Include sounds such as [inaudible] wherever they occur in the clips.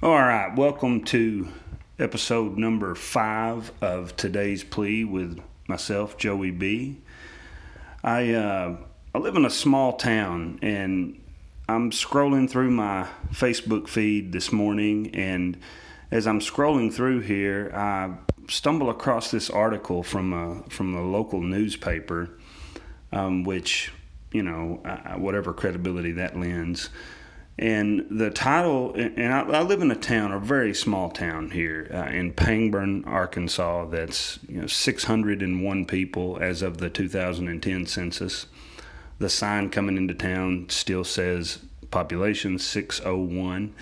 All right, welcome to episode number five of today's plea with myself, Joey B. I uh, I live in a small town, and I'm scrolling through my Facebook feed this morning, and as I'm scrolling through here, I stumble across this article from a from a local newspaper, um, which you know whatever credibility that lends. And the title, and I, I, live in a town, a very small town here uh, in Pangburn, Arkansas. That's you know 601 people as of the 2010 census. The sign coming into town still says population 601,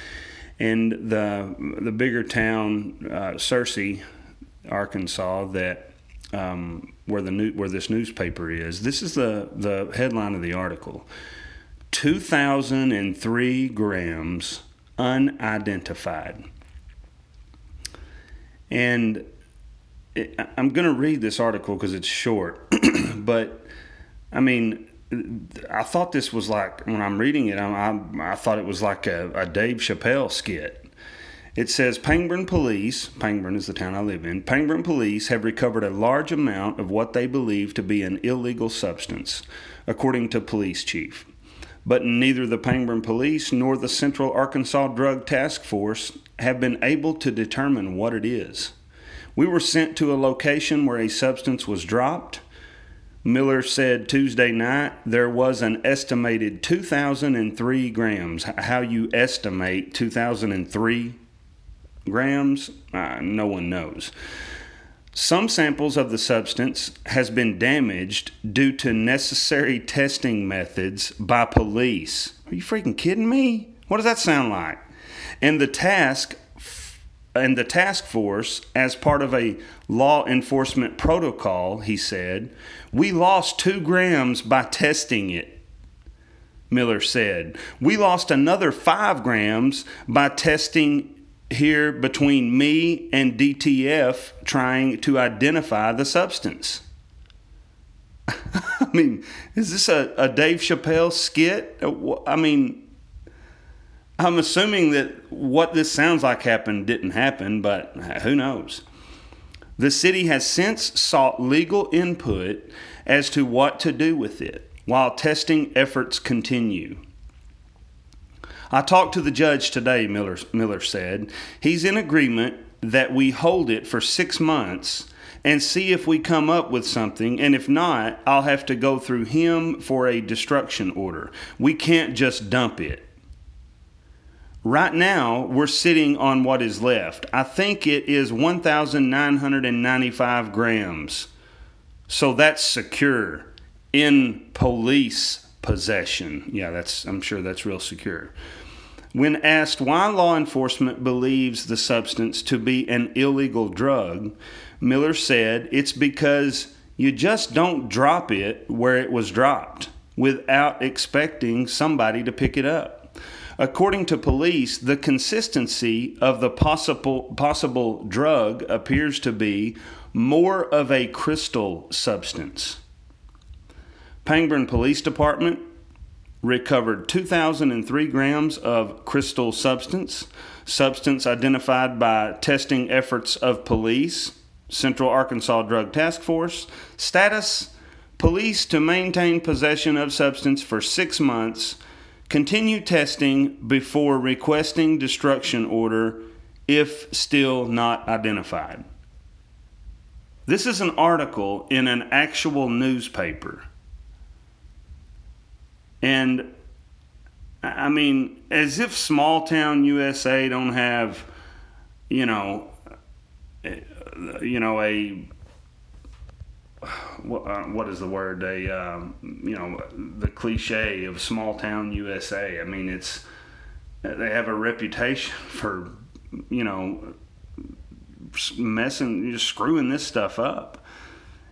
and the the bigger town, uh, Searcy, Arkansas, that um, where the new, where this newspaper is. This is the the headline of the article 2,003 grams unidentified. And it, I'm going to read this article because it's short, [clears throat] but I mean, I thought this was like when I'm reading it, I, I, I thought it was like a, a, Dave Chappelle skit. It says Pangburn police, Pangburn is the town I live in, Pangburn police have recovered a large amount of what they believe to be an illegal substance, according to police chief but neither the Pangburn Police nor the Central Arkansas Drug Task Force have been able to determine what it is. We were sent to a location where a substance was dropped. Miller said Tuesday night there was an estimated 2,003 grams. How you estimate 2,003 grams, uh, no one knows. Some samples of the substance has been damaged due to necessary testing methods by police. Are you freaking kidding me? What does that sound like? And the task and the task force as part of a law enforcement protocol, he said, we lost 2 grams by testing it. Miller said, We lost another 5 grams by testing here between me and DTF trying to identify the substance. [laughs] I mean, is this a, a Dave Chappelle skit? Uh, I mean, I'm assuming that what this sounds like happened didn't happen, but who knows? The city has since sought legal input as to what to do with it while testing efforts continue. I talked to the judge today, Miller, Miller said. He's in agreement that we hold it for six months and see if we come up with something. And if not, I'll have to go through him for a destruction order. We can't just dump it. Right now, we're sitting on what is left. I think it is 1,995 grams. So that's secure in police possession. Yeah, that's I'm sure that's real secure. When asked why law enforcement believes the substance to be an illegal drug, Miller said it's because you just don't drop it where it was dropped without expecting somebody to pick it up. According to police, the consistency of the possible possible drug appears to be more of a crystal substance. Pangburn Police Department recovered 2,003 grams of crystal substance, substance identified by testing efforts of police, Central Arkansas Drug Task Force. Status Police to maintain possession of substance for six months. Continue testing before requesting destruction order if still not identified. This is an article in an actual newspaper. And I mean, as if small town USA don't have, you know, you know a what, uh, what is the word? A um, you know the cliche of small town USA. I mean, it's they have a reputation for you know messing, just screwing this stuff up.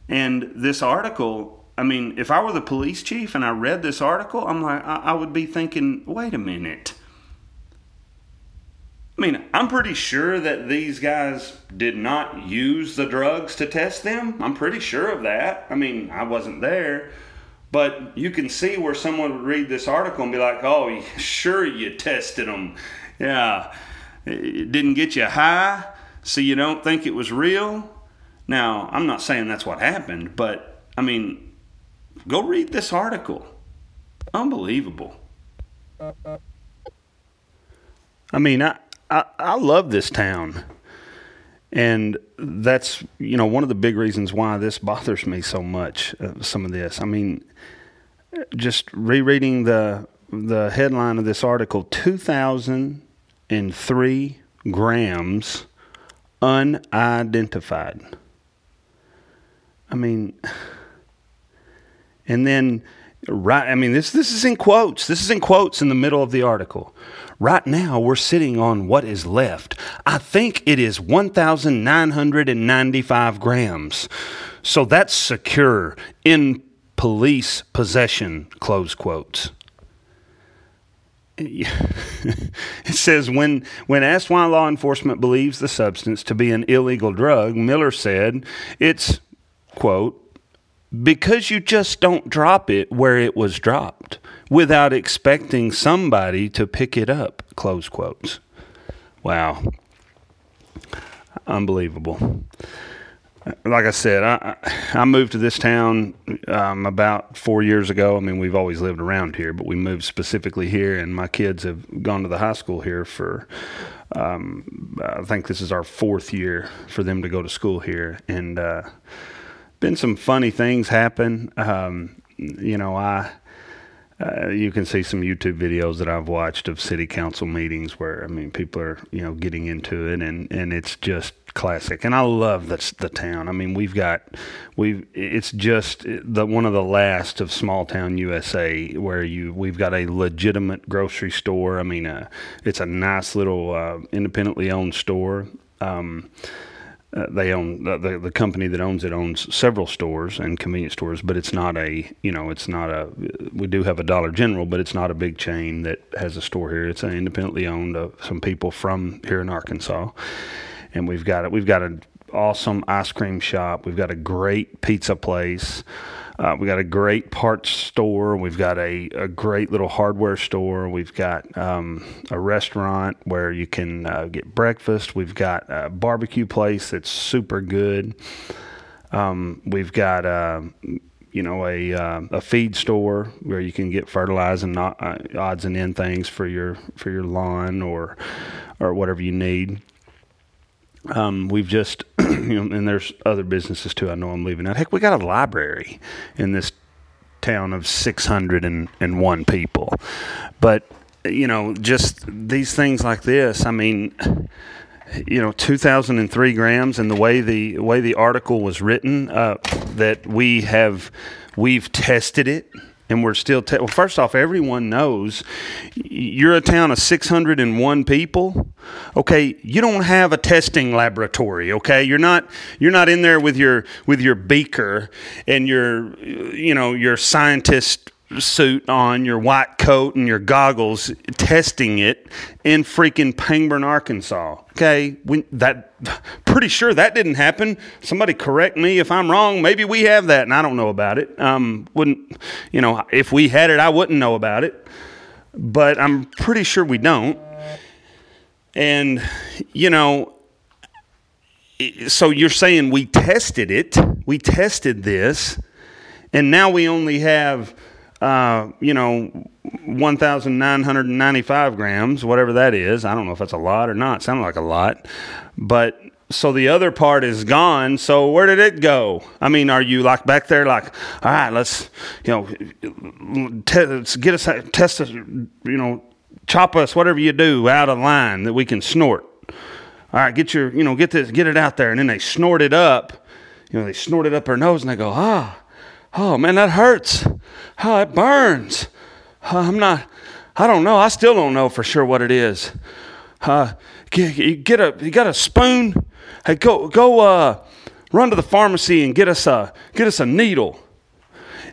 And this article I mean, if I were the police chief and I read this article, I'm like, I, I would be thinking, wait a minute. I mean, I'm pretty sure that these guys did not use the drugs to test them. I'm pretty sure of that. I mean, I wasn't there. But you can see where someone would read this article and be like, oh, [laughs] sure, you tested them. Yeah. It didn't get you high, so you don't think it was real. Now, I'm not saying that's what happened, but I mean, go read this article. Unbelievable. I mean, I, I, I love this town. And that's, you know, one of the big reasons why this bothers me so much, uh, some of this. I mean, just rereading the the headline of this article 2003 grams unidentified. I mean, and then right I mean this this is in quotes. This is in quotes in the middle of the article. Right now we're sitting on what is left. I think it is 1995 grams. So that's secure in police possession close quotes. [laughs] it says when when asked why law enforcement believes the substance to be an illegal drug, Miller said it's quote because you just don't drop it where it was dropped without expecting somebody to pick it up close quotes. Wow. Unbelievable like I said, I I moved to this town um, about four years ago. I mean, we've always lived around here, but we moved specifically here, and my kids have gone to the high school here for. Um, I think this is our fourth year for them to go to school here, and uh, been some funny things happen. Um, you know, I. Uh, you can see some YouTube videos that I've watched of city council meetings where I mean people are you know getting into it and and it's just classic, and I love the the town. I mean, we've got we've it's just the one of the last of small town USA where you we've got a legitimate grocery store. I mean, uh, it's a nice little uh, independently owned store. Um, uh, they own the, the company that owns it owns several stores and convenience stores, but it's not a you know it's not a we do have a Dollar General, but it's not a big chain that has a store here. It's independently owned uh, some people from here in Arkansas, and we've got it. We've got an awesome ice cream shop. We've got a great pizza place. Uh, we got a great parts store. We've got a, a great little hardware store. We've got um, a restaurant where you can uh, get breakfast. We've got a barbecue place that's super good. Um, we've got uh, you know a uh, a feed store where you can get fertilizer and uh, odds and end things for your for your lawn or or whatever you need. Um, we've just, [clears throat] you know, and there's other businesses too. I know I'm leaving out. Heck, we got a library in this town of 601 people. But, you know, just these things like this, I mean, you know, 2003 grams and the way the way the article was written, uh, that we have, we've tested it and we're still te- well first off everyone knows you're a town of 601 people. Okay you don't have a testing laboratory okay? You're not you're not in there with your with your beaker and your you know your scientist suit on, your white coat, and your goggles, testing it in freaking Pangburn, Arkansas. Okay, we, that pretty sure that didn't happen. Somebody correct me if I'm wrong. Maybe we have that, and I don't know about it. Um, wouldn't you know? If we had it, I wouldn't know about it. But I'm pretty sure we don't. And you know, so you're saying we tested it? We tested this, and now we only have uh, you know, 1,995 grams, whatever that is. I don't know if that's a lot or not. Sounded like a lot. But so the other part is gone. So where did it go? I mean, are you like back there, like, all right, let's, you know, t- let's get us, test us, you know, chop us, whatever you do, out of line that we can snort. All right, get your, you know, get this, get it out there. And then they snort it up. You know, they snort it up their nose and they go, ah, oh man, that hurts. Oh, it burns. Uh, I'm not, I don't know. I still don't know for sure what it is. Uh, get, get a, you got a spoon? Hey, go, go, uh, run to the pharmacy and get us a, get us a needle.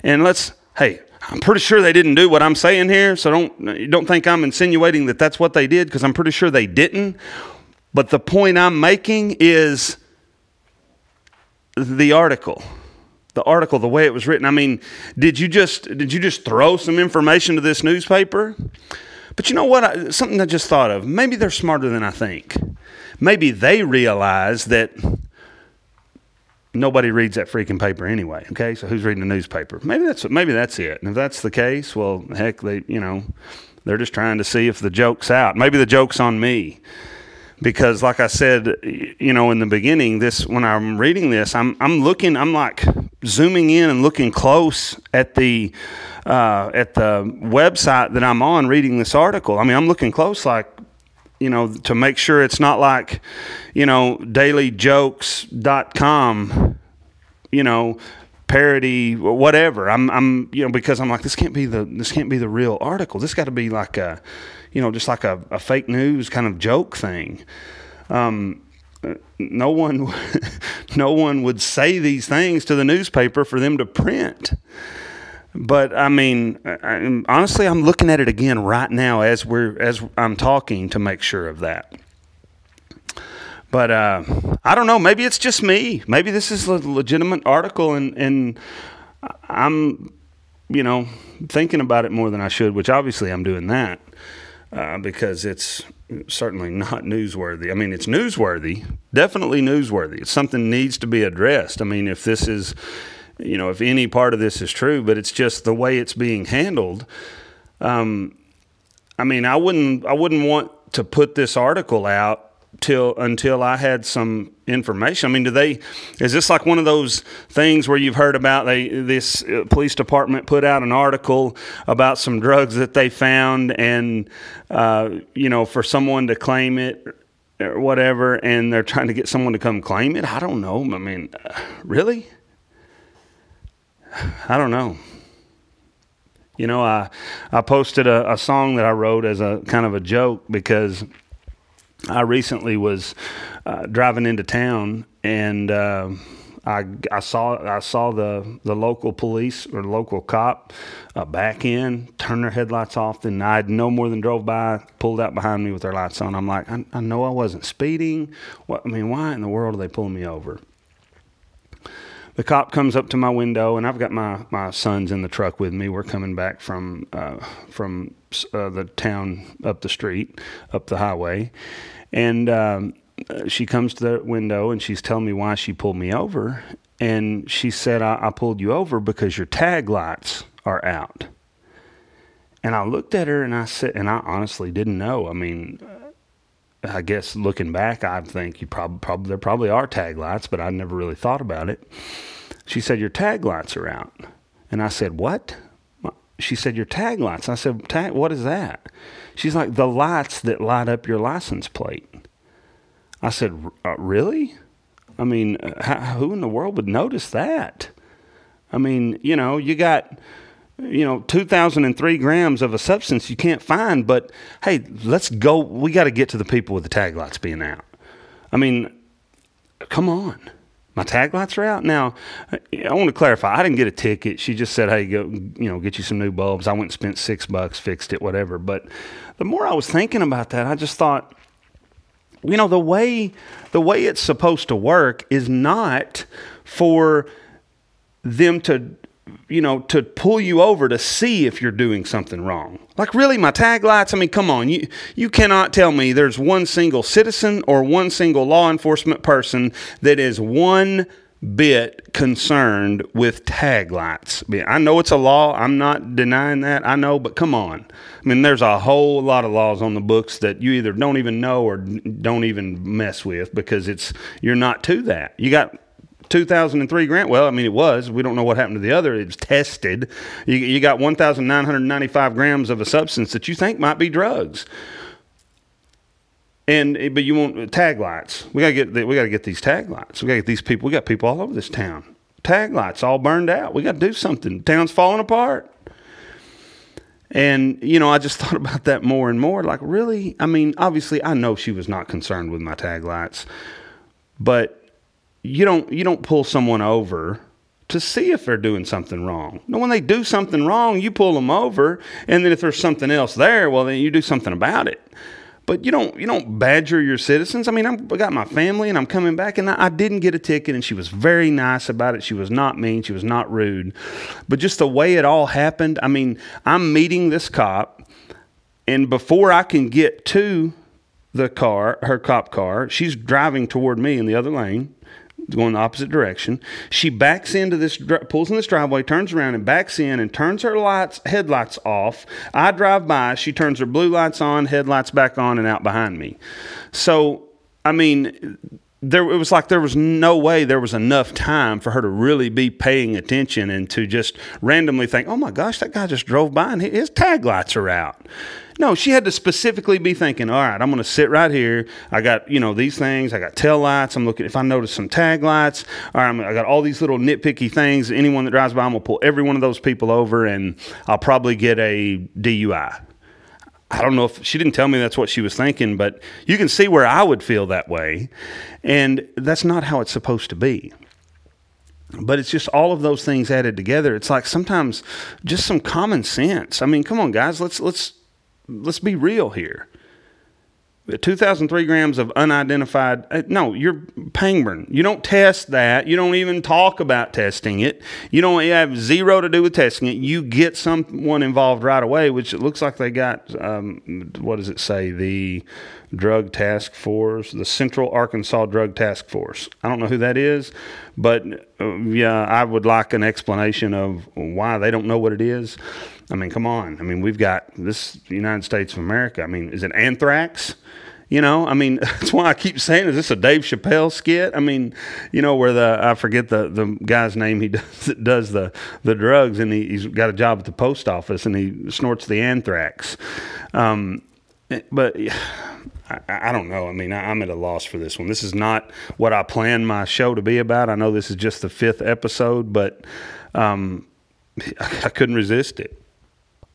And let's, hey, I'm pretty sure they didn't do what I'm saying here, so don't don't think I'm insinuating that that's what they did because I'm pretty sure they didn't. But the point I'm making is the article the article, the way it was written. I mean, did you just did you just throw some information to this newspaper? But you know what? I, something I just thought of. Maybe they're smarter than I think. Maybe they realize that nobody reads that freaking paper anyway. Okay, so who's reading the newspaper? Maybe that's maybe that's it. And if that's the case, well, heck, they you know they're just trying to see if the joke's out. Maybe the joke's on me. Because, like I said, you know, in the beginning, this when I'm reading this, I'm I'm looking, I'm like zooming in and looking close at the uh, at the website that I'm on, reading this article. I mean, I'm looking close, like you know, to make sure it's not like, you know, dailyjokes.com, you know, parody whatever. I'm I'm you know because I'm like this can't be the this can't be the real article. This got to be like a you know just like a, a fake news kind of joke thing. Um, no one [laughs] no one would say these things to the newspaper for them to print. But I mean, I, honestly, I'm looking at it again right now as we're as I'm talking to make sure of that. But uh, I don't know. Maybe it's just me. Maybe this is a legitimate article, and and I'm, you know, thinking about it more than I should. Which obviously I'm doing that uh, because it's certainly not newsworthy. I mean, it's newsworthy, definitely newsworthy. It's something needs to be addressed. I mean, if this is, you know, if any part of this is true, but it's just the way it's being handled. Um, I mean, I wouldn't, I wouldn't want to put this article out till until I had some information. I mean, do they? Is this like one of those things where you've heard about? They this uh, police department put out an article about some drugs that they found, and uh, you know, for someone to claim it or whatever, and they're trying to get someone to come claim it. I don't know. I mean, uh, really? I don't know. You know, I I posted a, a song that I wrote as a kind of a joke because I recently was uh, driving into town and uh, I, I saw I saw the, the local police or local cop uh, back in, turn their headlights off, and I no more than drove by, pulled out behind me with their lights on. I'm like, I, I know I wasn't speeding. What I mean, why in the world are they pulling me over? The cop comes up to my window, and I've got my, my sons in the truck with me. We're coming back from uh, from uh, the town up the street, up the highway, and um, she comes to the window and she's telling me why she pulled me over, and she said I, I pulled you over because your tag lights are out. And I looked at her and I said, and I honestly didn't know. I mean, I guess looking back, I think you probably, probably there probably are tag lights, but I never really thought about it. She said your tag lights are out, and I said what? She said your tag lights. I said tag. What is that? She's like the lights that light up your license plate. I said uh, really? I mean, uh, how, who in the world would notice that? I mean, you know, you got you know, 2,003 grams of a substance you can't find. But hey, let's go. We got to get to the people with the tag lights being out. I mean, come on. My tag lights are out now. I want to clarify. I didn't get a ticket. She just said, "Hey, go, you know, get you some new bulbs." I went and spent six bucks, fixed it, whatever. But the more I was thinking about that, I just thought, you know, the way the way it's supposed to work is not for them to you know, to pull you over to see if you're doing something wrong. Like really, my tag lights. I mean, come on, you you cannot tell me there's one single citizen or one single law enforcement person that is one bit concerned with tag lights. I know it's a law. I'm not denying that. I know, but come on. I mean, there's a whole lot of laws on the books that you either don't even know or don't even mess with because it's you're not to that. You got 2003 grant. Well, I mean, it was. We don't know what happened to the other. It was tested. You, you got 1,995 grams of a substance that you think might be drugs. And but you want tag lights. We gotta get we gotta get these tag lights. We gotta get these people. We got people all over this town. Tag lights all burned out. We got to do something. town's falling apart. And, you know, I just [laughs] thought about that more and more. Like, really? I mean, obviously, I know she was not concerned with my tag lights, but you don't you don't pull someone over to see if they're doing something wrong. No, when they do something wrong, you pull them over, and then if there's something else there, well, then you do something about it. But you don't you don't badger your citizens. I mean, I'm, I got my family, and I'm coming back, and I, I didn't get a ticket, and she was very nice about it. She was not mean, she was not rude, but just the way it all happened. I mean, I'm meeting this cop And before I can get to the car, her cop car, she's driving toward me in the other lane, going the opposite direction. She backs into this, pulls in this driveway, turns around and backs in and turns her lights, headlights off. I drive by. She turns her blue lights on, headlights back on, and out behind me. So, I mean, there it was like there was no way there was enough time for her to really be paying attention and to just randomly think, "Oh my gosh, that guy just drove by and his tag lights are out." No, she had to specifically be thinking, all right, I'm going to sit right here. I got, you know, these things. I got tail lights. I'm looking, if I notice some tag lights, all right, I got all these little nitpicky things. Anyone that drives by, I'm going to pull every one of those people over and I'll probably get a DUI. I don't know if she didn't tell me that's what she was thinking, but you can see where I would feel that way. And that's not how it's supposed to be but it's just all of those things added together it's like sometimes just some common sense i mean come on guys let's let's let's be real here. 2003 grams of unidentified uh, no you're pangburn you don't test that. You don't even talk about testing it. You don't have zero to do with testing it. You get someone involved right away which it looks like they got um, what does it say? The drug task force the central arkansas drug task force i don't know who that is but uh, yeah i would like an explanation of why they don't know what it is I mean, come on. I mean, we've got this United States of America. I mean, is it anthrax? You know, I mean, [laughs] that's why I keep saying, is this a Dave Chappelle skit? I mean, you know, where the I forget the the guy's name he [laughs] does does the the drugs, and he, has got a job at the post office, and he snorts the anthrax. Um, but I, I, don't know. I mean, I, I'm at a loss for this one. This is not what I planned my show to be about. I know this is just the fifth episode, but um, I couldn't resist it.